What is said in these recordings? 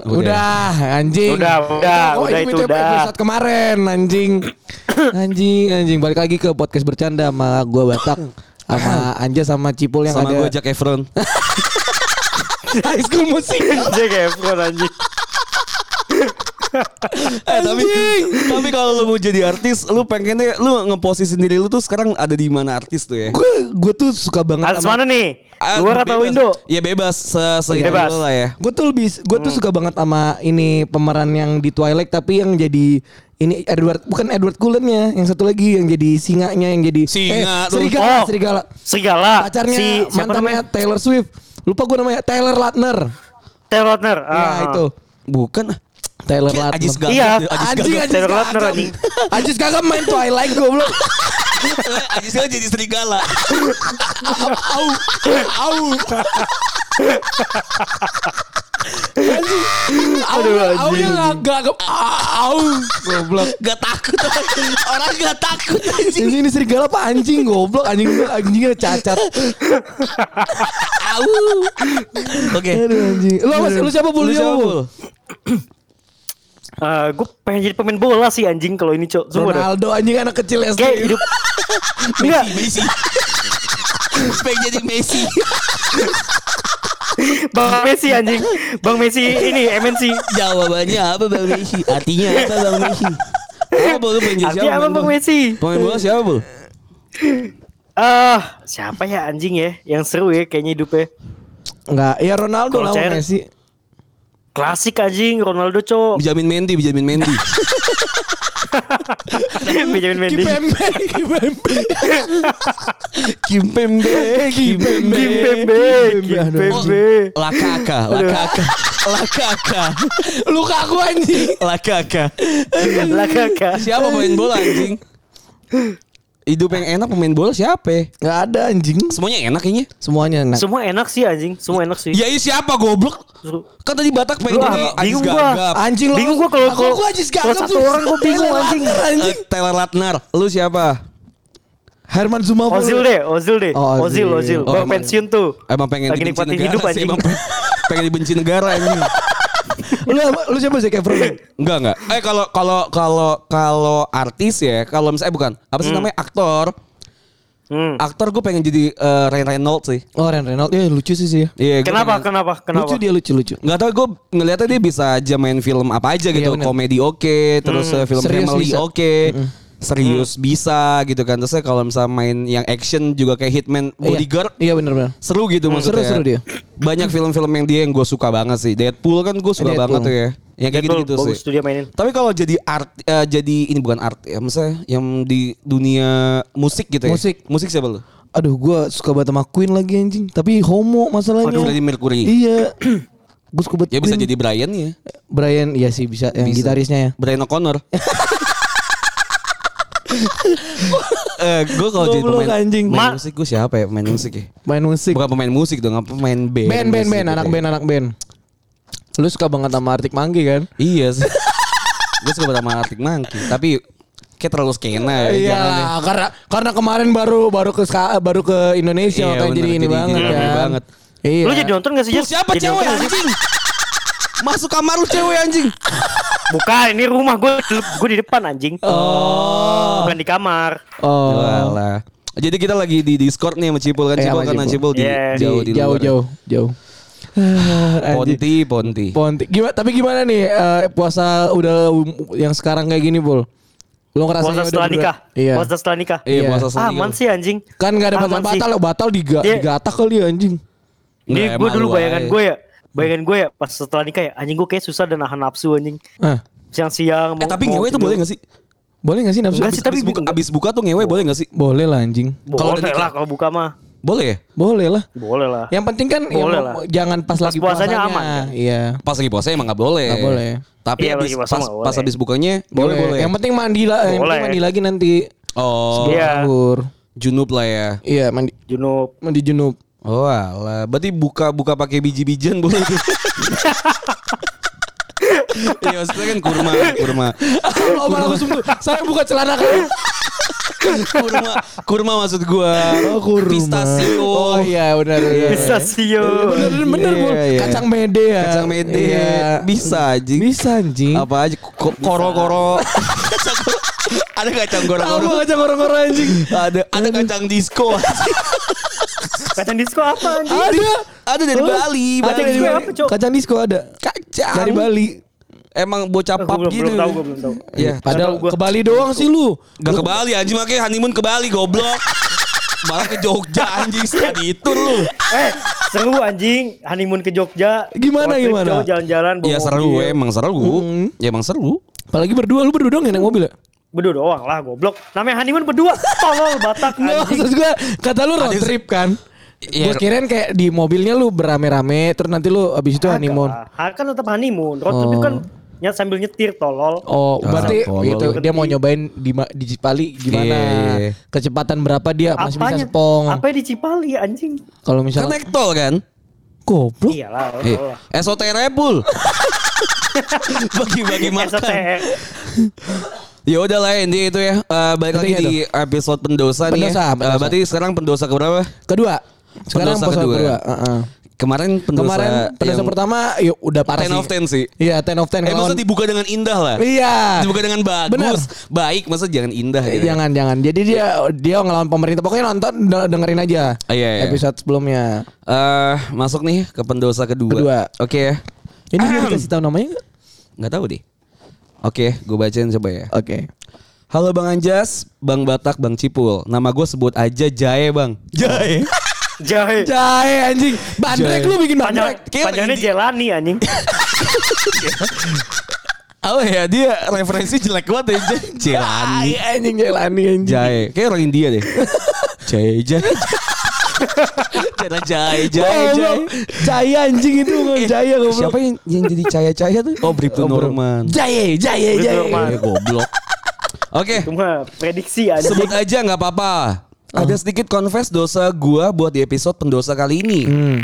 sahabat. Udah, anjing. Udah, udah, Oh, udah itu udah. episode kemarin, anjing. anjing, anjing. Balik lagi ke podcast bercanda sama gua Batak. Sama Anja sama Cipul yang Sama ada gue Jack Efron. High School Music. Jack Efron anjing. eh tapi tapi kalau lu mau jadi artis, lu pengennya lu ngeposisi sendiri lu tuh sekarang ada di mana artis tuh ya? Gue gue tuh suka banget Atas mana nih? Luar atau bebas. Indo? Ya bebas se Bebas. lu lah ya. Gue tuh lebih gue tuh suka banget sama ini pemeran yang di Twilight tapi yang jadi ini Edward bukan Edward Cullennya yang satu lagi yang jadi singanya yang jadi Singa eh, serigala Oh. serigala Segala. pacarnya si mantannya namanya? Taylor Swift lupa gue namanya Taylor Lautner Taylor Lautner. ya Ah. itu Bukan. Taylor Lautner Ajis Gagat. Iya. ya, anjing Gagat. Ajis Taylor Lautner, anjing. Ajis Gagat main Twilight goblok Ajis Gagat jadi serigala. au au anjing au Aduh, au anjing. yang agak agak au goblok Gak takut orang gak takut anjing. ini, ini serigala apa anjing goblok anjing anjingnya cacat Au. Oke. Aduh anjing lu lu siapa bulu Lu siapa, Bul? Gue Eh, pengen jadi pemain bola sih anjing kalau ini cok. Sumpah. Ronaldo anjing anak kecil SD Kayak hidup. Enggak. Messi. Pengen jadi Messi. Bang Messi anjing. Bang Messi ini MNC. Jawabannya apa Bang Messi? Artinya apa Bang Messi? Apa? Lu pengen jadi Artinya siapa? apa Bang? Messi? Pemain bola siapa Bul? Ah, siapa ya anjing ya yang seru ya kayaknya hidupnya. Enggak ya Ronaldo lah Messi Klasik anjing Ronaldo cok. Benjamin Mendy, Benjamin Mendy. Benjamin Mendy. Kimpembe Kimpembe Kimpembe Kimpembe Kimpembe, Kimpembe. Lakaka, Lakaka, Lakaka, Luka aku anjing Lakaka. Lah kakak. Siapa pemain bola anjing? Hidup yang enak pemain bola siapa? Enggak ada anjing Semuanya enak kayaknya. Semuanya enak Semua enak sih anjing, semua enak sih. Ya ini siapa goblok? Kan tadi Batak pengen Lu jadi gua. Gagap. Anjing lo Bingung gua kalau- Aku- kalau- aku Ajis kalau Gagap satu tuh. orang gua bingung, anjing. Anjing Eh, Taylor Lautner. Lu siapa? Herman Zumafo Ozil deh, Ozil deh. Oh, Ozil, Ozil. Oh, pensiun tuh. Emang pengen Lagi nikmatin negara hidup anjing. emang pengen- pengen dibenci negara anjing. Lu apa- lu siapa Zac Efron? Enggak enggak. Eh kalau kalau kalau kalau artis ya, kalau misalnya bukan apa sih namanya aktor. Hmm. Aktor gue pengen jadi eh, Ryan Reynolds sih. Oh Ryan Reynolds Ya lucu sih sih ya Iya. gua Kenapa? pengen- Kenapa? Kenapa? Lucu dia lucu lucu Nggak tahu gue ngeliatnya dia bisa aja main film apa aja gitu, Iya, bener. komedi oke, terus eh, film Serius family oke, serius bisa gitu kan. Terusnya kalau misalnya main yang action juga kayak Hitman, Bodyguard, Iya bener bener seru gitu maksudnya. seru dia. Banyak film-film yang dia yang gue suka banget sih. Deadpool kan gue suka Deadpool. banget tuh ya. Yang kayak Betul, gitu-gitu sih. bagus dia mainin. Tapi kalau jadi art, eh, jadi ini bukan art ya, misalnya yang di dunia musik gitu ya. Musik. Musik siapa lu? Aduh gue suka banget sama Queen lagi anjing Tapi homo masalahnya Freddie Mercury. Iya Gue suka banget Ya bisa jadi Brian ya. Brian iya sih bisa Yang Bisa. gitarisnya ya Brian O'Connor. eh, gue kalau jadi Goblok, pemain, anjing. pemain Ma- musik gue siapa ya pemain musik ya? Main musik Bukan pemain musik dong, apa pemain band. Band band musik band gitu Anak ya. band anak band Lu suka banget sama Arctic Monkey kan Iya sih. gue suka banget sama Arctic Monkey, tapi kayak terlalu skena ya. Iya jangan deh. lah, karena karena kemarin baru baru ke Ska- baru ke Indonesia Iya, makanya bener, jadi ini jadi- banget jadi kan. banget. Iya. Lu jadi nonton gak sih? Siapa Jadi cewek nonton nggak sih? anjing? Masuk kamar lu cewek anjing. Bukan, ini rumah gue gue di depan anjing. Oh. Bukan di kamar. Oh. Walah. Jadi kita lagi di Discord nih sama Cipul kan Iya, Cipul sama kan Cipul. Cipul di Iya. jauh di jauh luar. jauh jauh. Anjing. Ponti, Ponti. Ponti. Gimana tapi gimana nih eh, puasa udah yang sekarang kayak gini, Bul? Lu ngerasanya Puasa udah setelah nikah. Iya. Puasa setelah nikah. Iya, puasa setelah Aman nikah. sih anjing. Kan gak ada Aman batal batal, batal diga, Iya. digatak kali ya, anjing. Ini gue dulu lu bayangan gue ya. Bayangan gue ya pas setelah nikah ya anjing gue kayak susah dan nahan nafsu anjing. Ah, Siang-siang Eh tapi ngewe itu boleh gak sih? boleh gak sih nafsu? Enggak sih, tapi abis buka, enggak. abis buka tuh ngewe boleh gak sih? Boleh lah anjing. Kalau Boleh udah nikah. lah kalau buka mah. Boleh ya? Boleh lah. Boleh lah. Yang penting kan ya, Boleh mau- lah. jangan pas, Pas lagi puasanya puasanya. aman, kan? Iya. Pas lagi puasa emang gak boleh. Nggak boleh. Tapi Iya, abis, pas, boleh. pas abis bukanya Boleh, boleh boleh. Yang penting mandi lah, yang penting mandi lagi nanti. Oh, Iya. Junub lah ya. Iya, mandi Junub. mandi junub. Oh alah, berarti buka buka pakai biji-bijian boleh. Iya maksudnya kan kurma, kurma. Allah malah tuh. Saya buka celana kan. Kurma, kurma maksud gua. Oh, kurma. Pistachio. Oh iya benar. Iya. Pistachio. Bener bener bener Iya, iya. Kacang mede ya. Kacang mede. Iya. Bisa anjing. Bisa anjing. Apa aja ko- koro-koro. Kacang koro. ada kacang Apa kacang orang-orang anjing? Ada ada kacang disco. Kacang disco apa anjing? Ada. ada dari Oh, Bali. Ada Kacang disco Bali. apa, Cok? Kacang disco ada. Kacang. Dari Bali. Emang bocah pap belum, gitu. belum tahu, gua belum tahu. Iya. Padahal ke Bali doang sih lu. Gak ke Bali anjing makanya honeymoon ke Bali goblok. Malah ke Jogja anjing sekali itu lu. Eh, seru anjing. Honeymoon ke Jogja. Gimana, gimana? Jalan-jalan. bawa Ya seru emang seru. Ya emang seru. Apalagi berdua lu berdua doang yang naik mobil ya? Berdua doang lah goblok. Namanya honeymoon berdua. Tolol Batak anjing. maksud gue kata lu road trip kan? Iya. Gue kirain kayak di mobilnya lu berame-rame terus nanti lu abis itu honeymoon. Kan tetap honeymoon. Road trip Oh. kan nyat sambil nyetir tolol. Oh, berarti tolol. itu dia mau nyobain di di Cipali gimana? Iya. Kecepatan berapa dia masih bisa Apanya? sepong. Apa di Cipali anjing? Kalau Kan misalnya naik tol kan? goblok. Iyalah. Eh, esotere pul. Bagi-bagi makan. Ya udah lah ini itu ya. Eh, balik lagi di episode pendosa, nih. Pendosa, ya. Eh, pendosa. berarti sekarang pendosa ke berapa? Kedua. Sekarang Pendosa episode kedua. kedua. Heeh. Kemarin pendosa Kemarin pendosa yang pertama yuk udah parah 10 sih. of 10 sih. Iya, 10 of 10 Eh masa dibuka dengan indah lah. Iya. Dibuka dengan bagus, Bener. baik, masa jangan indah gitu. Jangan jangan. Jadi dia dia ngelawan pemerintah. Pokoknya nonton de- dengerin aja. Ah, iya, iya. Episode sebelumnya. Eh, masuk nih ke pendosa kedua. Kedua. Oke ya. Ini dia dikasih tahu namanya nggak? Nggak tahu deh. Oke, gue bacain coba ya. Oke. Halo Bang Anjas, Bang Batak, Bang Cipul. Nama gue sebut aja Jae Bang. Jae. Jahe. Jahe anjing. Bandrek Jahe. lu bikin Panjang, bandrek. Kayak panjangnya Jelani anjing. Oh ya dia referensi jelek banget ya. Jelani. Anjing Jelani anjing. Jae. Kayak orang India deh. Jae Jae. Cara Jae Jae Jae. Jaya anjing itu bukan Jaya goblok. Siapa yang, yang jadi caya-caya tuh? Oh Bribtu Norman. Jaya, Jaya, Jaya. Norman. Eh, goblok. Oke. Cuma prediksi anjing. Sebut aja nggak apa-apa. Ada sedikit confess dosa gua buat di episode pendosa kali ini. Hmm.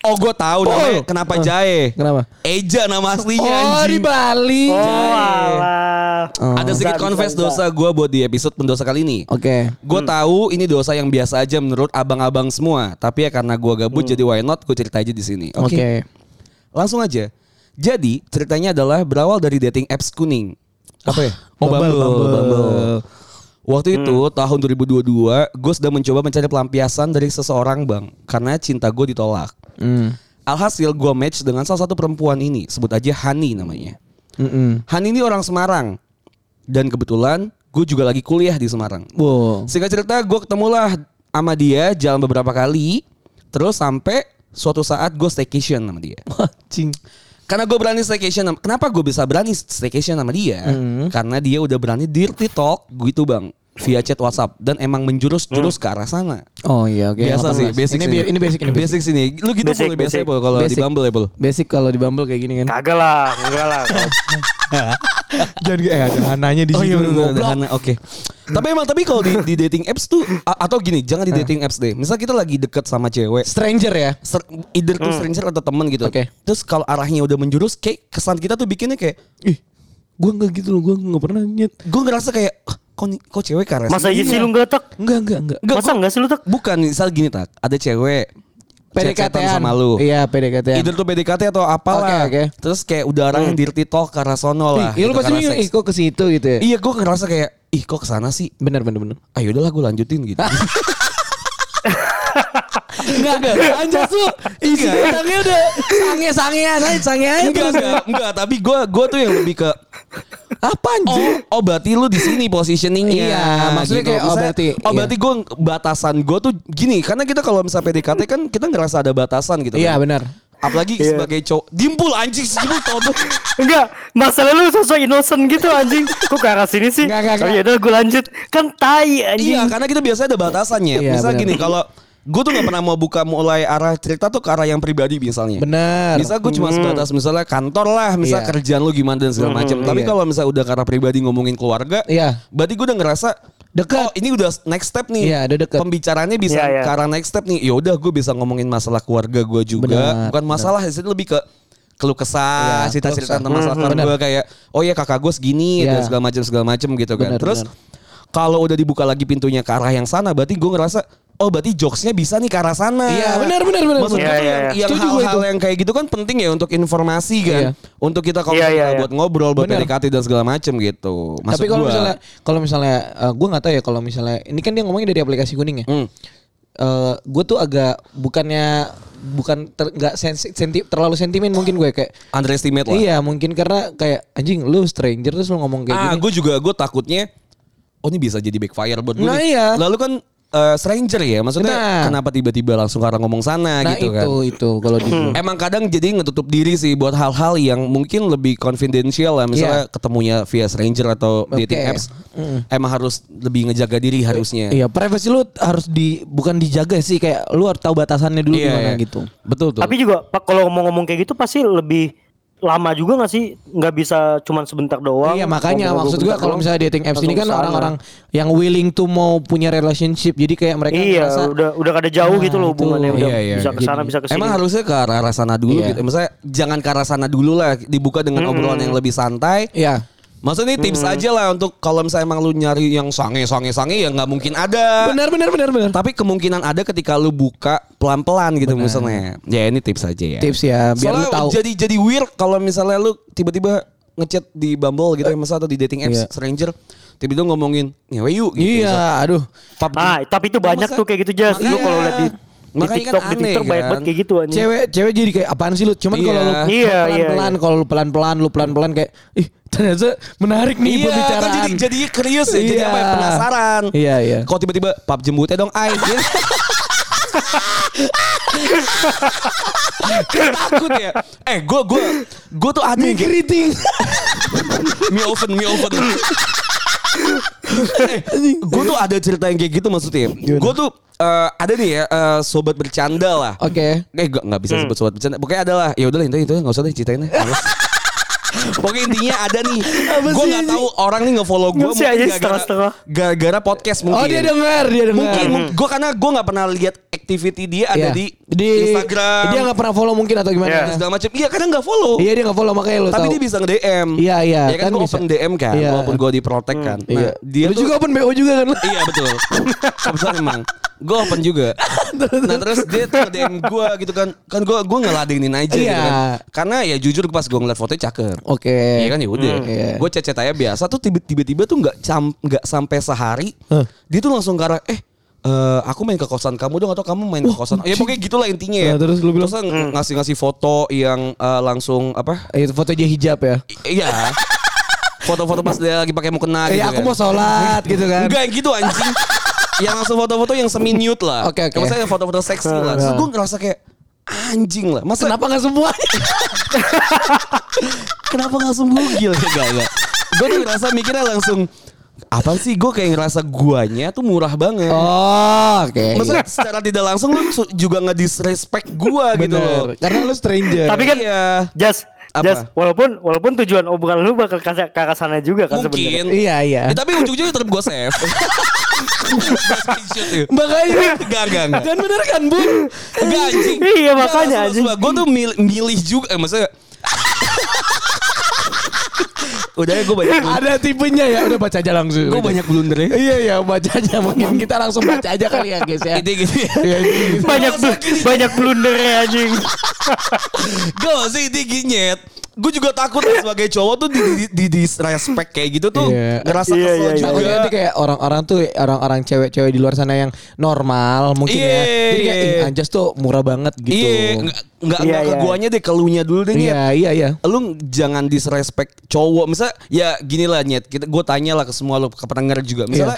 Oh, gue tahu namanya. Kenapa Jae? Kenapa? Eja nama aslinya Oh di anjing. Bali. Oh alah. Oh. Ada sedikit Bisa, confess bisa, dosa gua buat di episode pendosa kali ini. Oke. Gue tahu ini dosa yang biasa aja menurut abang-abang semua. Tapi ya karena gua gabut jadi why not gue cerita aja di sini. Oke. Langsung aja. Jadi ceritanya adalah berawal dari dating apps kuning. Apa ya? Oh Bumble, Bumble. Bumble. Bumble. Waktu itu tahun 2022 gue sedang mencoba mencari pelampiasan dari seseorang bang. Karena cinta gue ditolak. Hmm. Alhasil gue match dengan salah satu perempuan ini. Sebut aja Hani namanya. Mm-mm. Hani ini orang Semarang. Dan kebetulan gue juga lagi kuliah di Semarang. Wow. Singkat cerita gue ketemulah sama dia jalan beberapa kali. Terus sampai suatu saat gue staycation sama dia. Anjing. Karena gue berani staycation, sama- kenapa gue bisa berani staycation sama dia? Karena dia udah berani dirty talk gitu bang, via chat WhatsApp dan emang menjurus-jurus ke arah sana. Oh iya oke. Biasa sih, 18. basic Ini sih. bi- ini basic ini basic. basic sini. Lu gitu Basic, boleh biasa ya kalau di. Bumble ya Pul. Basic kalau di Bumble kayak gini kan. Kagak lah, enggak lah. Jangan eh ada hananya di Oh situ. iya goblok. ada Hana, Oke. tapi emang tapi kalau di, di dating apps tuh a- atau gini, jangan di dating apps deh. Misal kita lagi deket sama cewek, Stranger ya. ser- either tuh stranger atau temen gitu. Oke. Terus kalau arahnya udah menjurus, kayak kesan kita tuh bikinnya kayak, ih, Gua nggak gitu loh, gua nggak pernah nyet. gue ngerasa kayak, "Ah, kok kok cewek ke arah Masa sini iya sih ya?" lu enggak tak? Enggak enggak enggak. Enggak, Masa enggak sih lu tak? Bukan, misal gini tak, ada cewek PDKT sama lu. Iya PDKT. Either tuh PDKT atau apalah. Oke, oke. Terus kayak udah arahnya dirty talk arah sono lah. Iya lu gitu, pasti bingung, seks. ih kok ke situ gitu ya. Iya gue ngerasa kayak, ih kok ke sana sih? Bener bener bener. Ah yaudahlah gue lanjutin gitu. Enggak enggak. Anjas lu isi otaknya udah sange-sangean aja, sangean enggak, enggak, enggak. Tapi gue gue tuh yang lebih ke Apa anjir? Oh, oh berarti lu di sini positioningnya. gitu. Iya, maksudnya kayak, oh, Misalnya, berarti, oh iya. berarti gue batasan gue tuh gini, karena kita kalau misalnya PDKT kan kita ngerasa ada batasan gitu. Iya kan. benar. Apalagi Iya. sebagai cowok, dimpul anjing tau tuh. Enggak, masalah lu sosok innocent gitu anjing. Kok ke arah sini sih? Enggak, enggak, Oh enggak. iya udah gue lanjut. Kan tai anjing. Iya, karena kita biasanya ada batasannya. Iya, Misal benar. gini, kalau gue tuh nggak pernah mau buka mulai arah cerita tuh ke arah yang pribadi misalnya. Benar. Bisa gue cuma sebatas misalnya kantor lah, misal Iya. kerjaan lu gimana dan segala macam. Tapi iya. kalau misalnya udah ke arah pribadi ngomongin keluarga, Iya. berarti gue udah ngerasa Dekat. Oh, ini udah next step nih. Iya, udah deket. Pembicaraannya bisa Iya, iya. ke arah next step nih. Ya udah gue bisa ngomongin masalah keluarga gue juga. Benar, Bukan masalah, itu lebih ke keluh kesah, Iya, cerita-cerita tentang masalah Hmm, keluarga benar. gue kayak oh ya kakak gue segini Iya. dan segala macam segala macam gitu kan. Benar, Terus kalau udah dibuka lagi pintunya ke arah yang sana berarti gue ngerasa oh berarti jokesnya bisa nih ke arah sana. Iya, benar, benar, benar, Maksud benar. gue Iya, iya, yang, iya. hal-hal yang kayak gitu kan penting ya untuk informasi kan. Iya. Untuk kita kalau Iya, misalnya iya, iya. buat ngobrol, buat. PDKT dan segala macem gitu. Maksud Tapi kalau misalnya kalau misalnya gue nggak tahu ya kalau misalnya ini kan dia ngomongnya dari aplikasi kuning ya. Hmm. gue tuh agak bukannya bukan ter- nggak sensi- senti- terlalu sentimen mungkin gue kayak underestimate lah. iya mungkin karena kayak anjing lu stranger terus lu ngomong kayak ah, gini. gue juga gue takutnya oh ini bisa jadi backfire buat gue. Nah, nih. iya. Lalu kan eh, stranger ya, maksudnya Nah. kenapa tiba-tiba langsung karena ngomong sana Nah gitu itu kan. itu kalau di Emang kadang jadi ngetutup diri sih buat hal-hal yang mungkin lebih confidential lah. Misalnya ketemunya via stranger atau dating Oke. apps. Emang harus lebih ngejaga diri harusnya. Iya, privacy lu harus di bukan dijaga sih kayak lu harus tahu batasannya dulu Iya, gimana iya. gitu. Betul tuh. Tapi juga Pak kalau ngomong-ngomong kayak gitu pasti lebih lama juga gak sih? Nggak bisa cuman sebentar doang. Iya makanya maksud gua kalau misalnya dating apps ini kan orang-orang yang willing to mau punya relationship jadi kayak mereka Iya, ngerasa udah udah kada jauh Nah, gitu loh itu. hubungannya udah Iya, iya. bisa ke sana Jadi- bisa ke sini. Emang harusnya ke arah arah sana dulu Iya. gitu. Misalnya jangan ke arah sana dulu lah, dibuka dengan obrolan yang lebih santai. Iya. Maksudnya ini tips aja lah untuk kalau misalnya emang lu nyari yang sange sange sange ya nggak mungkin ada. Benar benar benar benar. Tapi kemungkinan ada ketika lu buka pelan-pelan gitu misalnya. Ya ini tips aja ya. Tips ya biar lu Soalnya tahu. jadi jadi weird kalau misalnya lu tiba-tiba ngechat di Bumble gitu ya misalnya atau di dating apps Iya. stranger tiba-tiba ngomongin ngewe yuk gitu. Iya, aduh. Pub- Ah, tapi itu banyak Masa- tuh kayak gitu Jas. Lu kalau lihat di, di Makanya kan TikTok, di aneh, TikTok banyak kan? banget kayak gitu anjing. Cewek cewek jadi kayak apaan sih lu? Cuman Iya. kalau lu Iya, iya, pelan-pelan, iya. kalau lu pelan-pelan, lu pelan-pelan kayak ih ternyata menarik nih Iya, pembicaraan. kan jadi jadi curious ya, jadi Iya. apa ya, penasaran. Iya, iya. Kok tiba-tiba pap jembutnya dong. Gitu. Takut ya. Eh, gue gue gue tuh ada yang keriting. mie oven, mie oven. eh, gue tuh ada cerita yang kayak gitu maksudnya. Gue tuh eh, ada nih ya eh, sobat bercanda lah. Oke. Eh gak, nggak bisa sebut sobat bercanda. Pokoknya ada lah. Ya udahlah itu itu nggak usah deh ceritain. Pokoknya intinya ada nih. Gue nggak tahu orang nih nge-follow gue sih, aja setengah-setengah. gara-gara podcast mungkin. Oh dia dengar, dia dengar. Mungkin gue karena gue nggak pernah lihat activity dia ada Iya. di, Instagram. Dia nggak pernah follow mungkin atau Iya. gimana? segala macam. Iya kadang nggak follow. Iya dia nggak follow makanya lu Tapi tahu. dia bisa nge-DM. Iya, iya, Ya kan, kan gue bisa. open DM kan. Iya. Walaupun gue diprotek kan. Nah, Iya. dia Lu tuh- juga open BO juga kan? Iya betul. Kebetulan emang. Gue open juga. Nah terus dia tuh DM gue gitu kan. Kan gue gue ngeladenin aja gitu Iya. kan. Karena ya jujur pas gue ngeliat fotonya cakep. Oke. Iya kan ya udah. Iya. Gue cecet aja biasa tuh tiba- tiba-tiba tuh nggak cam nggak sampai sehari. Huh. Dia tuh langsung arah eh eh, aku main ke kosan kamu dong atau kamu main ke kosan ya pokoknya gitulah intinya ya Nah, terus lu bilang? Terus ng- ngasih-ngasih foto yang eh, langsung apa Itu foto dia hijab ya. I- iya foto-foto pas dia lagi pakai mukena gitu aku kan. mau sholat gitu kan. Enggak yang gitu anjing. yang langsung foto-foto yang semi nude lah. Oke, oke. Kayak Maksudnya foto-foto seksi lah. Terus gue ngerasa kayak anjing lah. Masa Kenapa nggak semua? kenapa nggak sembuh gila enggak enggak. Gue tuh ngerasa mikirnya langsung apa sih gue kayak ngerasa guanya tuh murah banget. Oh, oke. Maksudnya secara tidak langsung lu juga nggak disrespect gua gitu loh. Bener. Karena lu stranger. Tapi kan Iya. Jas, Apa? Jas, walaupun walaupun tujuan obrolan lu bakal ke ke arah sana juga kan sebenarnya. Mungkin. Iya, iya. Ya, tapi ujung-ujungnya tetap gue save. Ya. Makanya Enggak, enggak, enggak. kan bener kan, Bung? Enggak anjing. Iya, makanya, anjing. Gue tuh milih, milih juga. Eh maksudnya. Udah ya gue banyak. Ada tipenya ya, udah baca aja langsung. Gue banyak blunder ya. Iya, iya, baca aja. Mungkin kita langsung baca aja kali ya, guys ya. Gitu gitu ya. Iya, gitu. Banyak banyak blunder ya anjing. Gue sih ini ginyet. Gue juga takut sebagai cowok tuh di, di, di, disrespect kayak gitu tuh Iya. ngerasa Iya, kesel iya, iya. juga. Nanti kayak orang-orang tuh orang-orang cewek-cewek di luar sana yang normal mungkin Iya, ya. Jadi kayak iya. ih anjas tuh murah banget gitu. Iya, enggak enggak Iya, enggak ke iya. guanya deh, ke lunya dulu deh. Iya, iya, iya. Lu jangan disrespect cowok. Misal ya gini lah Nyet, kita gue tanya lah ke semua lu ke pendengar juga. Misalnya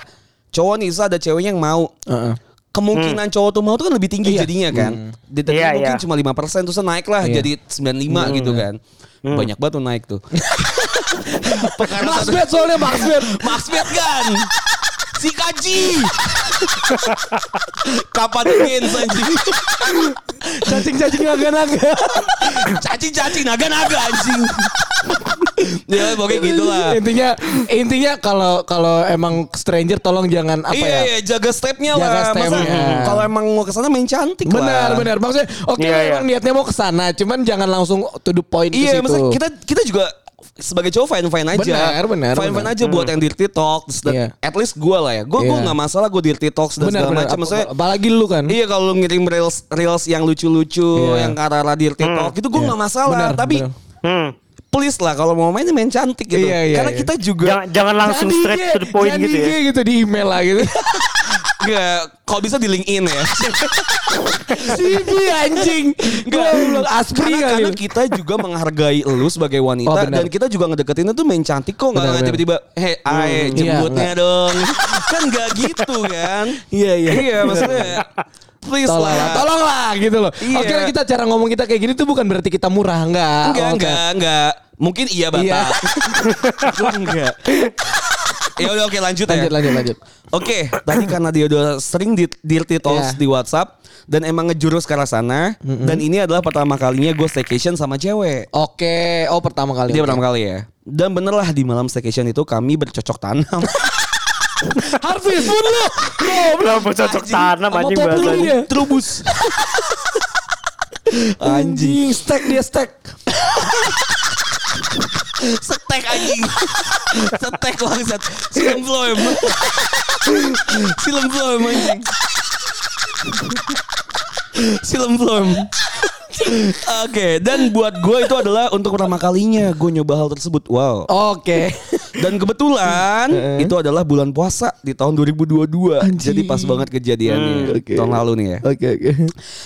cowok nih, ada ceweknya yang mau Heeh. Kemungkinan cowok tuh mau tuh kan lebih tinggi Iya. jadinya kan. Di tadi Iya, mungkin iya. cuma 5% terus naik lah Iya. jadi 95 gitu kan. Banyak banget tuh naik tuh. Max Bet soalnya Max Bet. Max Bet kan. Si Kaji. Kapan again anjing? Cacing-cacing naga-naga. Cacing-cacing naga-naga anjing. ya pokoknya gitu lah. Intinya intinya kalau kalau emang stranger tolong jangan apa iya, ya. iya, jaga stepnya Jaga lah. Stepnya. kalau emang mau ke sana main cantik Benar, lah. benar. Maksudnya oke Iya, iya. emang niatnya mau ke sana, cuman jangan langsung to the point ke Iya, situ. maksudnya kita kita juga sebagai cowok fine fine aja. Benar, benar, Fine fine aja buat yang dirty talks. Dan Iya. At least gue lah ya. Gue gue Iya. nggak masalah gue dirty talks dan Benar segala macam. Maksudnya Apalagi lu kan. Iya kalau lu ngirim reels reels yang lucu-lucu, Iya. yang arah dirty talk itu gue Iya. nggak masalah. Benar, Tapi. Hmm. please lah kalau mau main main cantik gitu. Iya, iya, Karena iya. kita juga Jangan jangan langsung straight di- to the point jangan gitu di- ya. gitu di email lah gitu. Nggak, kalau bisa di LinkedIn ya. CV anjing. Belum aspri karena, karena kita juga menghargai lu sebagai wanita Oh, dan kita juga ngedeketinnya tuh main cantik kok nggak Benar, nggak benar. tiba-tiba hei ae Hmm, jemputnya iya, dong kan nggak gitu kan Iya, iya. iya maksudnya please Tolonglah, lah tolonglah gitu loh. Iya. Oke kita cara ngomong kita kayak gini tuh bukan berarti kita murah enggak. enggak Oke. enggak enggak mungkin iya Iya. batak Gua enggak ya udah oke lanjut, Lanjut ya lanjut lanjut. Oke, tadi karena dia udah sering di dirty talks Iya. di WhatsApp dan emang ngejurus ke arah sana dan ini adalah pertama kalinya gue staycation sama cewek. Oke, oh pertama kali. Dia oke. pertama kali ya. Dan bener lah di malam staycation itu kami bercocok tanam. Harvest Moon lu. Kenapa cocok tanam anjing bahasanya. Trubus. Anjing, stack dia stack. Setek anjing. Setek bangsat. Silem floem. Silem floem anjing. Silem floem. Oke, dan buat gue itu adalah untuk pertama kalinya gue nyoba hal tersebut. Wow. Oke. Dan kebetulan itu adalah bulan puasa di tahun 2022. Anjing. Jadi pas banget kejadiannya Hmm, oke. tahun lalu nih ya. Oke oke.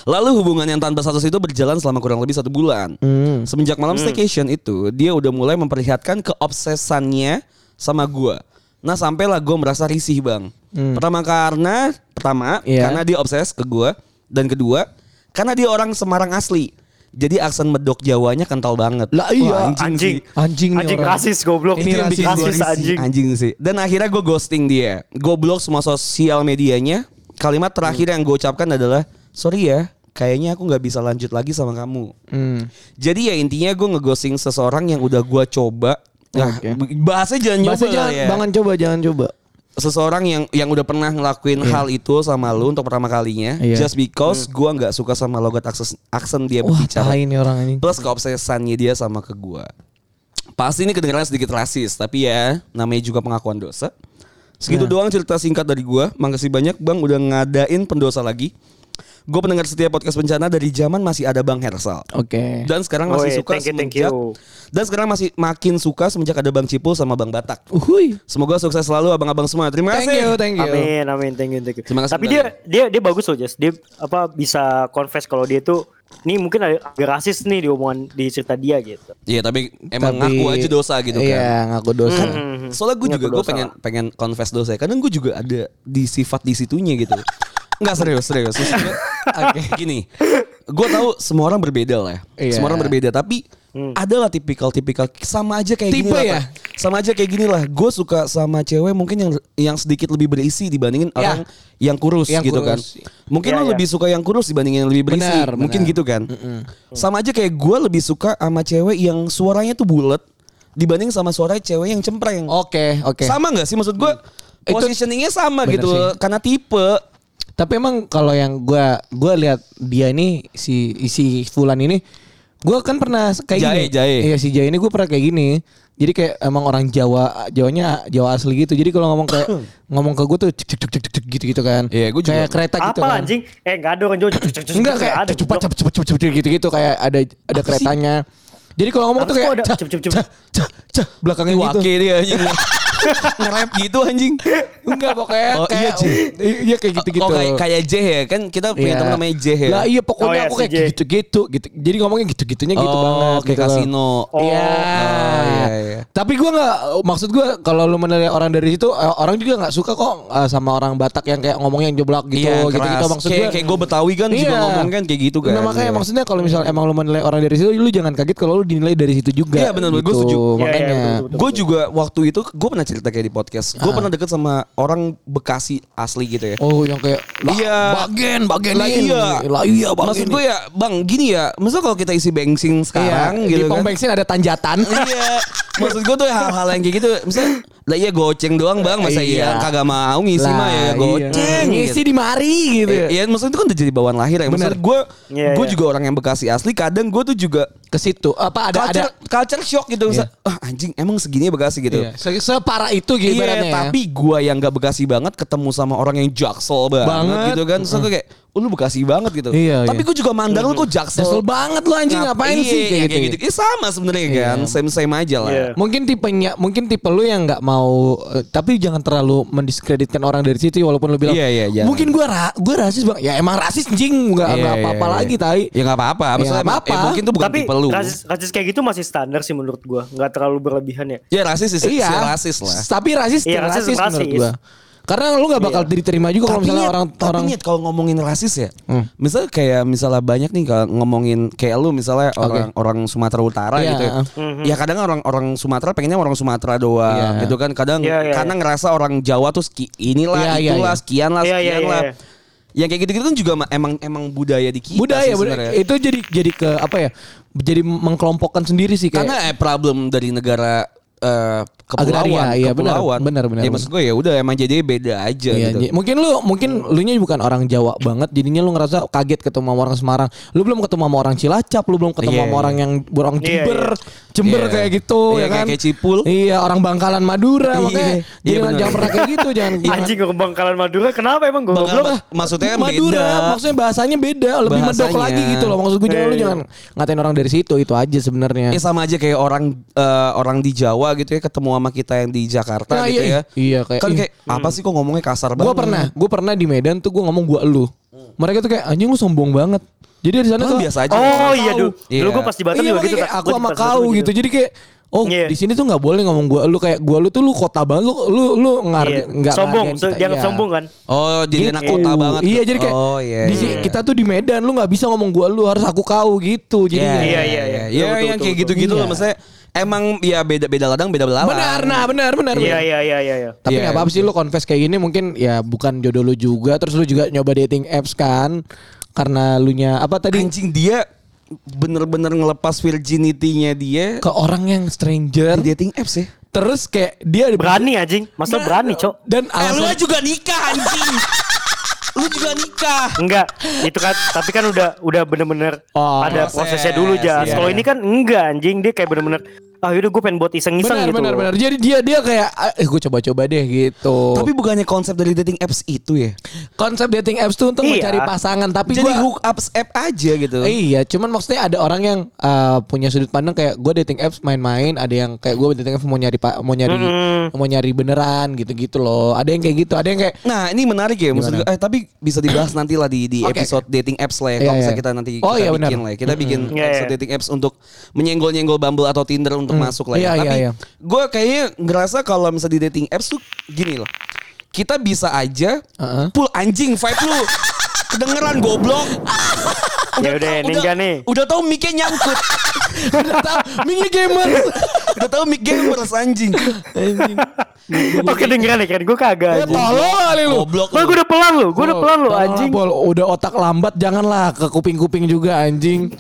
Lalu hubungan yang tanpa status itu berjalan selama kurang lebih satu bulan. Hmm. Semenjak malam staycation itu, dia udah mulai memperlihatkan keobsesannya sama gua. Nah sampailah gue merasa risih bang. Pertama karena pertama Hmm. Iya. karena dia obses ke gua dan kedua karena dia orang Semarang asli. Jadi aksen medok Jawanya kental banget. Lah iya, Wah, Anjing. sih. Anjing nih Anjing orang. rasis goblok. Ini yang rasis, rasis anjing. Anjing sih. Dan akhirnya gue ghosting dia. Gue blok semua sosial medianya. Kalimat terakhir yang gue ucapkan adalah sorry ya. Kayaknya aku nggak bisa lanjut lagi sama kamu. Hmm. Jadi ya intinya gue ngeghosting seseorang yang udah gue coba. Nah, Oke. bahasanya jangan nyoba Bahasa jangan, ya. jangan coba, jangan coba. Seseorang yang yang udah pernah ngelakuin hal itu sama lu untuk pertama kalinya. Iya. Just because gue nggak suka sama logat akses, aksen dia Wah, berbicara. tai nih orang ini. Plus keobsesannya dia sama ke gua. Pasti ini kedengaran sedikit rasis, tapi ya namanya juga pengakuan dosa. Segitu doang cerita singkat dari gua. Makasih banyak Bang udah ngadain pendosa lagi. Gue pendengar setiap podcast bencana dari zaman masih ada Bang Hersal. Oke. Dan sekarang masih Woi, suka thank you, thank semenjak you. Dan sekarang masih makin suka semenjak ada Bang Cipul sama Bang Batak. Uhuy. Semoga sukses selalu abang-abang semua. Terima Thank kasih. you, thank you. Amin, amin, thank you, thank you. Terima kasih Tapi dia dia dia bagus loh, Jess. Dia apa bisa confess kalau dia tuh ini mungkin ada agak rasis nih di omongan di cerita dia gitu. Iya, tapi emang Tapi- ngaku aja dosa gitu kan. Iya, ngaku dosa. Hmm. Soalnya gue juga gue pengen pengen confess dosa ya. Kadang gue juga ada di sifat di situnya gitu. Enggak serius, serius. Oke, gini. Gue tahu semua orang berbeda lah ya. Iya. Semua orang berbeda, tapi adalah tipikal-tipikal sama aja kayak gini Tipe lah. ya? Pak. Sama aja kayak gini lah. Gue suka sama cewek mungkin yang yang sedikit lebih berisi dibandingin Ya. orang yang kurus Yang gitu kan. kurus. Mungkin Iya, lo iya. lebih suka yang kurus dibandingin yang lebih berisi. Benar, mungkin benar. gitu kan. Sama aja kayak gue lebih suka sama cewek yang suaranya tuh bulat dibanding sama suara cewek yang cempreng. Oke, oke. Sama nggak sih maksud gue? Itu- Positioningnya sama Bener gitu sih. karena tipe. Tapi emang kalau yang gua gua lihat dia ini si si Fulan ini gua kan pernah kayak Jahe, gini. jahe. Iya si Jahe ini gua pernah kayak gini. Jadi kayak emang orang Jawa, Jawanya Jawa asli gitu. Jadi kalau ngomong kayak ngomong ke gua tuh cek cek cek cek cek gitu gitu kan. Iya, gua juga. Kayak kereta gitu Apa kan. anjing? Eh enggak ada orang Jawa. cek, cek, cek, cek, Enggak cek, kayak ada cepat goblok. cepat cepat cepat gitu gitu kayak ada ada keretanya. Jadi kalau ngomong tuh kayak cep? cah, cah, cah, belakangnya gitu. Wake dia anjing. Nge-rap gitu anjing. Enggak pokoknya Oh, iya, kayak Ci. iya kayak gitu-gitu. Oh kayak kayak J ya kan kita punya Iya. teman namanya J ya. Lah iya pokoknya Oh, iya, aku si kayak J. gitu-gitu gitu. Jadi ngomongnya gitu-gitunya gitu Oh, banget. kayak gitu kasino. Oh. Iya. Oh, iya, iya. Tapi gua nggak maksud gua kalau lu menilai orang dari situ eh, orang juga nggak suka kok eh, sama orang Batak yang kayak ngomongnya yang jeblak gitu Iya, gitu gitu maksud kayak, gua. kayak gue Betawi kan juga Iya. ngomong kan kayak gitu kan. Nah, makanya Iya. maksudnya kalau misalnya emang lu menilai orang dari situ lu jangan kaget kalau lu dinilai dari situ juga. Iya, benar, gue gitu. setuju. Iya, iya, Makanya. Gue juga waktu itu gue pernah cerita kayak di podcast. Gue pernah deket sama orang Bekasi asli gitu ya. Oh yang kayak lah, Iya. bagen bagen Lah iya. Lah iya. Maksud gue ya, Bang, gini ya. Masa kalau kita isi bensin sekarang iya, gitu di pom kan. bensin ada tanjatan. iya. maksud gue tuh hal-hal yang kayak gitu misalnya lah iya goceng doang bang masa iya, Iya. kagak mau ngisi mah ya Lah, goceng iya. Ngisi gitu. di mari gitu ya. Iya, maksudnya itu kan udah jadi bawaan lahir ya. Maksudnya Bener. gue, Iya, gue iya. juga orang yang Bekasi asli. Kadang gue tuh juga Ke situ. Apa ada culture, ada culture shock gitu. Misal, ah anjing emang segini ya Bekasi gitu. Iya, se- separah itu gitu ibaratnya ya. tapi gue yang gak Bekasi banget ketemu sama orang yang jaksel banget, Banget. gitu kan. Gue kayak, oh, lu Bekasi banget gitu. Iya, tapi iya. gue juga mandang lu kok jaksel. Kesel banget lu anjing Ngap- ngapain iya, sih kayak iya, gitu. gitu. Iya, sama sebenarnya kan. Same same aja lah. Iya. Mungkin tipenya mungkin tipe lu yang nggak mau eh, tapi jangan terlalu mendiskreditkan orang dari situ walaupun lu bilang Iya, iya, jangan. mungkin gua ra gua rasis Bang. Ya emang rasis anjing nggak Iya, nggak iya, apa-apa iya. lagi tai. Ya nggak apa-apa. Maksudnya nggak emang- apa-apa. eh, mungkin tuh bukan Tapi tipe lu. rasis, rasis kayak gitu masih standar sih menurut gua, nggak terlalu berlebihan ya. Ya rasis sih, Iya. rasis lah. Tapi rasis Iya, iya, rasis rasis, menurut rasis. Karena lu nggak bakal diterima juga kalau misalnya Nyet, orang tapi orang Nyet, kalau ngomongin rasis ya, Hmm. misalnya kayak misalnya banyak nih kalau ngomongin kayak lu misalnya orang orang Sumatera Utara Iya, gitu ya. Ya kadang orang orang Sumatera pengennya orang Sumatera doang Iya. gitu kan. Kadang Iya, iya, karena ngerasa orang Jawa tuh ski, inilah Iya, iya, itulah iya. sekian lah Iya, sekian iya, iya, lah. iya. Yang kayak gitu-gitu kan juga ma- emang emang budaya di kita budaya sih budaya sebenarnya. itu jadi jadi ke apa ya? Jadi mengkelompokkan sendiri sih kayak Karena eh, problem dari negara eh, kepulauan, Agraria, iya, benar, kepulauan. benar, benar, Ya maksud gue ya udah emang jadi beda aja Iya, gitu. Mungkin lu mungkin lu nya bukan orang Jawa banget jadinya lu ngerasa kaget ketemu sama orang Semarang. Lu belum ketemu sama orang Cilacap, lu belum ketemu Iya, sama iya. orang yang orang Iya, Jember, iya. Jember Iya. kayak gitu Iya, ya kayak- kan. kayak Cipul. Iya, orang Bangkalan Madura Iya. makanya Iya, jangan benar. jangan pernah kayak gitu, jangan jangan- Anjing ke Bangkalan Madura kenapa emang gue? Ma- maksudnya Madura, beda. maksudnya bahasanya beda, lebih medok Bahasanya. lagi gitu loh. Maksud gue jangan lu Iya. jangan ngatain orang dari situ, itu aja sebenarnya. Ya sama aja kayak orang eh, orang di Jawa gitu ya ketemu sama kita yang di Jakarta Nah, gitu iya, ya. iya, kayak- kan iya. kayak apa sih kok ngomongnya kasar banget. Gue pernah, gue pernah di Medan tuh gue ngomong gua lu. Mereka tuh kayak anjing lu sombong banget. Jadi dari sana tuh biasa aja. Oh Orang iya dulu, dulu Iya. gue pas di Batam iya, juga gitu. kayak Kak. aku Gua di sama kau juga gitu. Jadi kayak oh Iya. di sini tuh nggak boleh ngomong gua lu kayak gua lu tuh lu kota banget lu lu lu ngar Iya. nggak sombong, so, kita. dianggap Iya. sombong kan? Oh, jadi anak Gitu. kota banget. Iya jadi kayak Oh, iya. di iya. si- kita tuh di Medan lu nggak bisa ngomong gua lu harus aku kau gitu. Jadi Iya, Iya, iya, iya, iya. iya. Iya, yang betul, kayak gitu-gitu Iya. loh maksudnya emang ya beda beda ladang beda belalang. benar nah benar benar. Iya iya iya iya. iya. Tapi Iya, nggak apa-apa sih lu confess kayak gini mungkin ya bukan jodoh lu juga terus lu juga nyoba dating apps kan karena lu nya apa tadi Anjing dia bener-bener ngelepas virginity-nya dia ke orang yang stranger di dating apps ya. terus kayak dia Berani anjing, masa berani cok? dan Eh, lu juga nikah anjing. lu juga nikah. Enggak, itu kan tapi kan udah udah bener-bener Oh, ada proses, prosesnya dulu Jas. iya. Kalau ini kan enggak anjing, dia kayak bener-bener ah yaudah gue pengen buat iseng-iseng benar gitu. benar benar jadi dia dia kayak "Ah, eh gue coba-coba deh gitu Tapi bukannya konsep dari dating apps itu ya? konsep dating apps tuh untuk Iya. mencari pasangan tapi Jadi gua hook ups app aja gitu. Iya, cuman maksudnya ada orang yang uh, punya sudut pandang kayak gue dating apps main-main, ada yang kayak gue dating apps mau nyari pak mau nyari mau nyari beneran gitu-gitu loh. Ada yang kayak gitu, ada yang kayak Nah ini menarik ya maksud gue, eh, Tapi bisa dibahas nanti lah di, di Oke. episode dating apps lah ya Iya, Kalau misalnya iya. kita nanti Oh, kita iya, benar. bikin lah ya. Kita bikin Iya, episode iya. dating apps untuk Menyenggol-nyenggol Bumble atau Tinder untuk masuk lah ya. Iya, iya, Tapi iya. gue kayaknya ngerasa kalau misalnya di dating apps tuh gini loh. Kita bisa aja Heeh. Pull anjing vibe lu. Kedengeran goblok Ya udah, ini enggak nih. Udah tau mic-nya nyangkut udah tahu mini gamer. Udah tau mic gamers anjing Oh kedengeran ya kan gue kagak Ya anjing. tolong kali lu. Goblok gue udah pelan lu, gue udah pelan lu anjing. Pol. Udah otak lambat janganlah ke kuping-kuping juga anjing.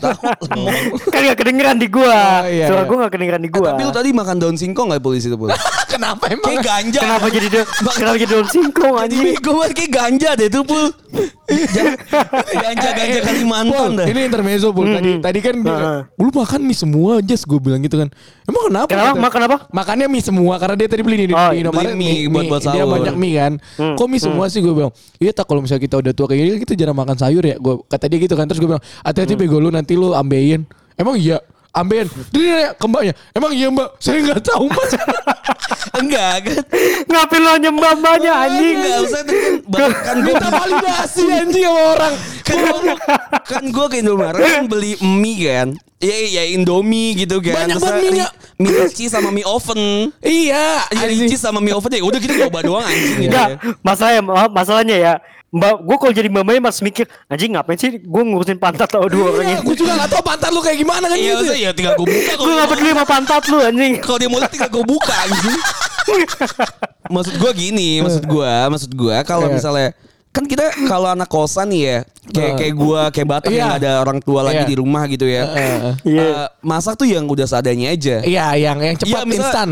Kan gak kedengeran di gua. Oh, iya, Suara iya. gue gak kedengeran di Eh, gua. Tapi lu tadi makan daun singkong gak polisi itu Pul? Kenapa emang? Kayak ganja Kenapa jadi dia kenapa jadi daun singkong anjing? banget kayak ganja deh tuh pul Ganja-ganja Kalimantan Dah ini intermezzo Pol. Tadi tadi kan dia, lu makan mie semua aja gue bilang gitu kan. Emang kenapa? Kenapa? Kata- Makan apa? Makannya mie semua karena dia tadi beli di, Oh, di Indomaret beli mie buat- buat Dia sahur. banyak mie kan. Kok mie semua sih gue bilang. Iya tak kalau misalnya kita udah tua kayak gini kita jarang makan sayur ya. Gue kata dia gitu kan terus gue bilang hati-hati bego lu nanti lu ambeien. Emang iya. Ambeien. Dia nanya ke mbaknya. Emang iya mbak? Saya nggak tahu mas. Enggak kan Ngapain lo nyembah mbaknya anjing? Enggak usah tuh kan Kan gue Minta validasi anjing sama orang. Kan gue Kan gue ke Indomaret kan beli mie kan Ya ya Indomie gitu kan Banyak banget mie-nya. Mie rici sama mie oven Iya. Ya rici sama mie oven ya udah kita coba doang anjing gitu Enggak, ya. masalahnya ma- masalahnya ya. Mbak, gue kalau jadi mamanya masih mikir, anjing ngapain sih gue ngurusin pantat tau dua orang Iya, ini. gue juga gak tahu pantat lu kayak gimana kan Iya gitu. maksudnya ya tinggal gue buka Gue gak peduli sama pantat lu anjing. Kalau dia mau tinggal gue buka anjing. maksud gue gini, maksud gue, maksud gue kalau Iya. misalnya kan kita kalau anak kosan nih ya kayak kayak gua kayak Batak Iya. yang ada orang tua lagi Iya. di rumah gitu ya. Iya. Eh, masak tuh yang udah seadanya aja. Iya, yang yang cepat Iya, misalnya- instan.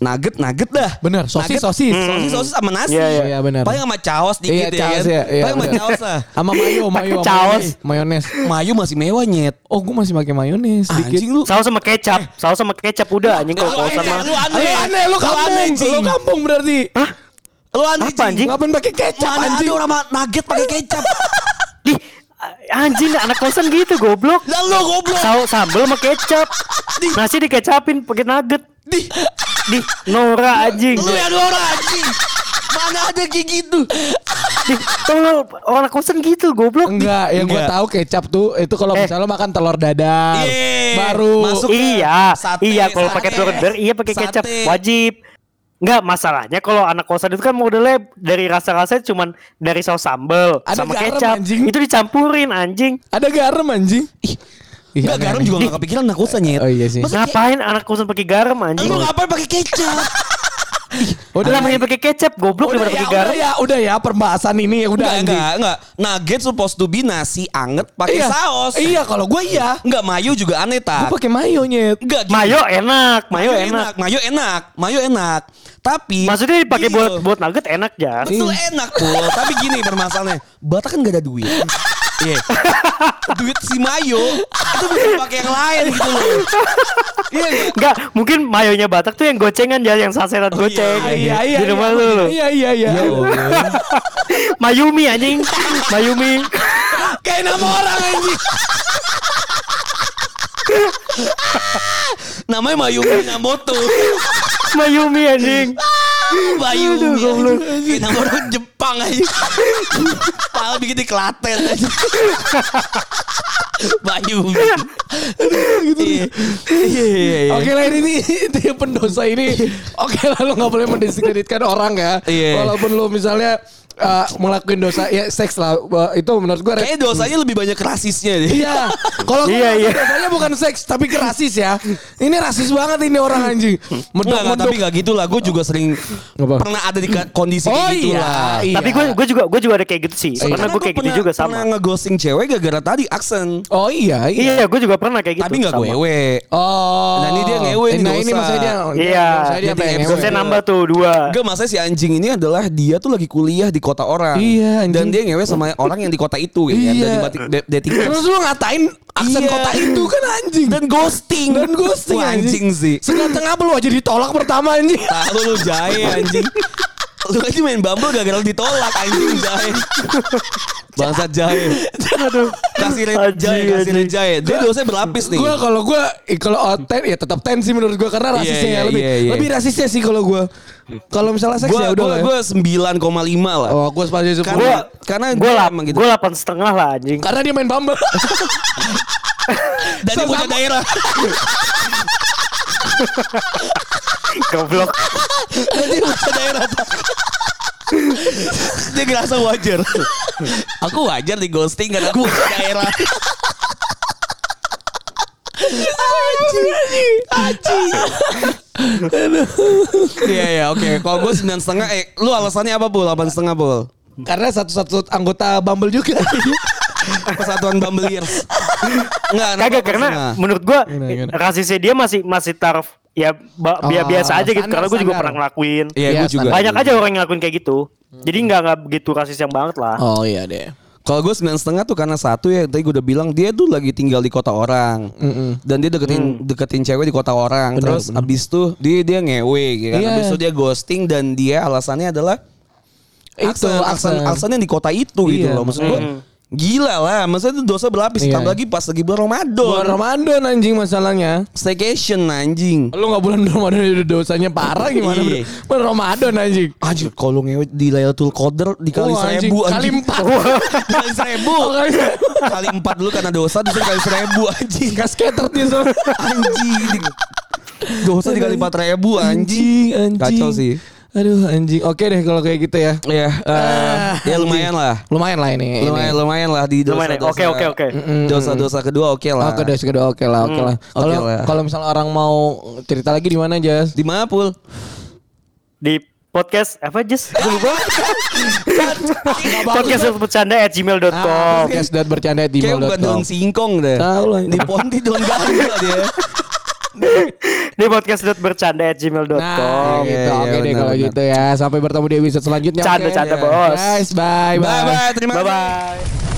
Nugget nugget dah. Bener, sosis, Nugget, sosis. Sosis sosis sama nasi. Iya, iya. Iya, benar. Paling sama caos dikit Iya, ya caos kan. ya, iya, Paling sama bener. caos lah. Sama mayo, mayo, sama Caos. mayones. mayones. Mayu masih mewah nyet. Oh, gue masih pakai mayones dikit. Anjing lu. Saus sama kecap, saus sama kecap udah anjing kalau Lu kosan aneh, mah. lu aneh. Lu aneh, lu kampung. Lu kampung berarti. Lu aneh Apa, anjing? Ngapain pakai kecap Mana anjing? ada orang nugget pakai kecap. Di anjing anak kosan gitu goblok. Lah lu goblok. Saus sambel sama kecap. Nasi dikecapin pakai nugget. Di Di Nora anjing. lu yang orang anjing. Mana ada kayak gitu. Tolol orang anak kosan gitu goblok. Enggak, yang gue tahu kecap tuh itu kalau Eh. misalnya lo makan telur dadar. Iya. Baru Masuk Iya, sate, iya kalau pakai telur dadar iya pakai kecap wajib. Enggak masalahnya kalau anak kosan itu kan modelnya dari rasa-rasanya cuman dari saus sambal Ada sama garam, kecap. anjing. Itu dicampurin anjing. ada garam anjing. Ih. Aneh, garam juga gak kepikiran anak kosan nyet. Oh iya sih. Masa Ngapain anak kosan pakai garam anjing? Lu ngapain pakai kecap? Udah namanya pakai kecap goblok Udah daripada ya, pakai udah garam. ya, udah ya pembahasan ini udah Enggak, anjing. enggak, enggak. Nugget supposed to be nasi anget pakai Iya. saus. Iya, kalau gue iya. Enggak, mayo juga aneh Gue tak. pakai mayo nyet. Enggak, gini. Mayo enak, mayo enak. enak, mayo enak, mayo enak. Tapi Maksudnya dipakai buat buat nugget enak ya. Betul enak pul Tapi gini permasalahannya Batak kan gak ada duit Iya Duit si Mayo Itu bisa pakai yang lain gitu loh Iya gak? Enggak, mungkin mayonya Batak tuh yang gocengan ya, yang sasetan Oh, goceng. iya, Iya, iya, Di rumah iya. lu. lu. Iya, iya, iya. Mayumi anjing. Mayumi. Kayak nama orang anjing. Namanya Mayumi Minamoto Mayumi anjing. Kayak nama orang Jepang aja. Padahal bikin di Klaten aja. Mayumi Iya Iya iya iya. Oke lah ini dia pendosa ini. Oke lah lo nggak boleh mendiskreditkan orang ya. Iya. Walaupun lo misalnya uh, ngelakuin dosa ya seks lah uh, itu menurut gue. Kayaknya dosanya lebih banyak rasisnya deh Iya. Kalau gue Iya, iya. dosanya bukan seks tapi ke rasis ya. Ini rasis banget ini orang anjing. Medok enggak, tapi enggak gitu lah. Gue juga sering Apa? pernah ada di kondisi Oh kayak gitu iya, lah. iya. Tapi gue gue juga gue juga ada kayak gitu sih. Karena Karena gue gua kayak gitu pernah- juga Pernah sama. ngeghosting cewek gara-gara tadi aksen. Oh iya, iya. Iya, gue juga pernah kayak gitu. Tapi nggak gue. Oh. Nah, ini dia ngewe nih, Nah ini maksudnya dia. Iya. Maksudnya dia nambah tuh dua. Enggak maksudnya si anjing ini adalah dia tuh lagi kuliah di kota orang. Iya, anjing. Dan dia ngewe sama orang yang di kota itu gitu kan. Iya. Dan di batik- dating apps. Terus lu ngatain aksen Iya. kota itu kan anjing. Dan ghosting. Dan ghosting Wah, anjing sih. Seganteng apa lu aja ditolak pertama anjing. Tahu lu jahe anjing. Lu aja main Bumble gagal ditolak anjing jahe. Bangsat jahe. Aduh. Kasih Anjing, jahe, kasih red jahe. Dia dosanya berlapis nih. Gue kalau gue kalau out ten ya tetap ten sih menurut gue karena Iya, rasisnya iya, ya lebih iya, iya. lebih rasisnya sih kalau gue. Kalau misalnya seks Gue ya udah lah. ya. gue sembilan koma lima lah. Oh gue sepakat sih. Karena Gue karena lap, emang gitu. gue delapan setengah lah anjing. Karena dia main Bumble. Dan dia punya daerah. Goblok. Dia punya daerah. dia ngerasa wajar. Aku wajar di ghosting karena aku daerah. Iya iya oke. Kalau gue sembilan setengah, eh lu alasannya apa pul? Delapan setengah pul? karena satu-satu anggota Bumble juga. Persatuan Bumble Years. Enggak, Kagak karena menurut gimana? rasisnya dia masih masih taruh ya ba- Oh, bi- biasa aja gitu standar, karena gue juga pernah ngelakuin. Iya, Iya, gue juga. Banyak aja orang yang ngelakuin kayak gitu. Jadi nggak nggak begitu rasis yang banget lah. oh iya deh. Kalau gue sembilan setengah tuh karena satu ya tadi gue udah bilang dia tuh lagi tinggal di kota orang dan dia deketin deketin cewek di kota orang Benar, terus benar. abis tuh dia dia ngewe gitu kan Iya. abis itu dia ghosting dan dia alasannya adalah Itu, aksen, aksen, aksen. aksennya di kota itu gitu Iya, loh maksud gue gila lah maksudnya itu dosa berlapis Iya. tambah lagi pas lagi bulan Ramadan Bulan Ramadan anjing masalahnya. staycation anjing Lu gak bulan Ramadan udah dosanya parah gimana? Iya. Bulan Ramadan anjing. Anjir kalau ngewe di Lailatul Qadar dikali Oh, anjing. seribu Kali anjing. empat. Dikali seribu Oh, kali Kali empat dulu karena dosa Terus kali seribu anjing Gas skater dia so. Anjing di- Dosa dikali empat ribu anjing anjing. Kacau sih Aduh anjing. Oke deh kalau kayak gitu ya. Ya, eh, ya lumayan lah Lumayan lah ini. Lumayan ini. lumayan lah di Lumayan ya? dosa-dosa Oke, oke, oke. Dosa-dosa kedua oke lah Oke deh kedua oke lah oke lah. oke Kalau lah. kalau misalnya orang mau cerita lagi di mana Jas? Di mana pul? Di podcast apa Jess? Gue lupa. podcast bercanda at gmail.com. Podcast dan bercanda di Kayak bukan daun singkong deh. Tahu lah. Di Ponti daun ganja dia. Ini podcast bercanda at gmail.com. Nah, gitu. Iya, Oke iya, deh kalau gitu ya. Sampai bertemu di episode selanjutnya. Canda, Oke. canda, bos. Guys, bye bye. Bye bye, terima Bye kasih. bye.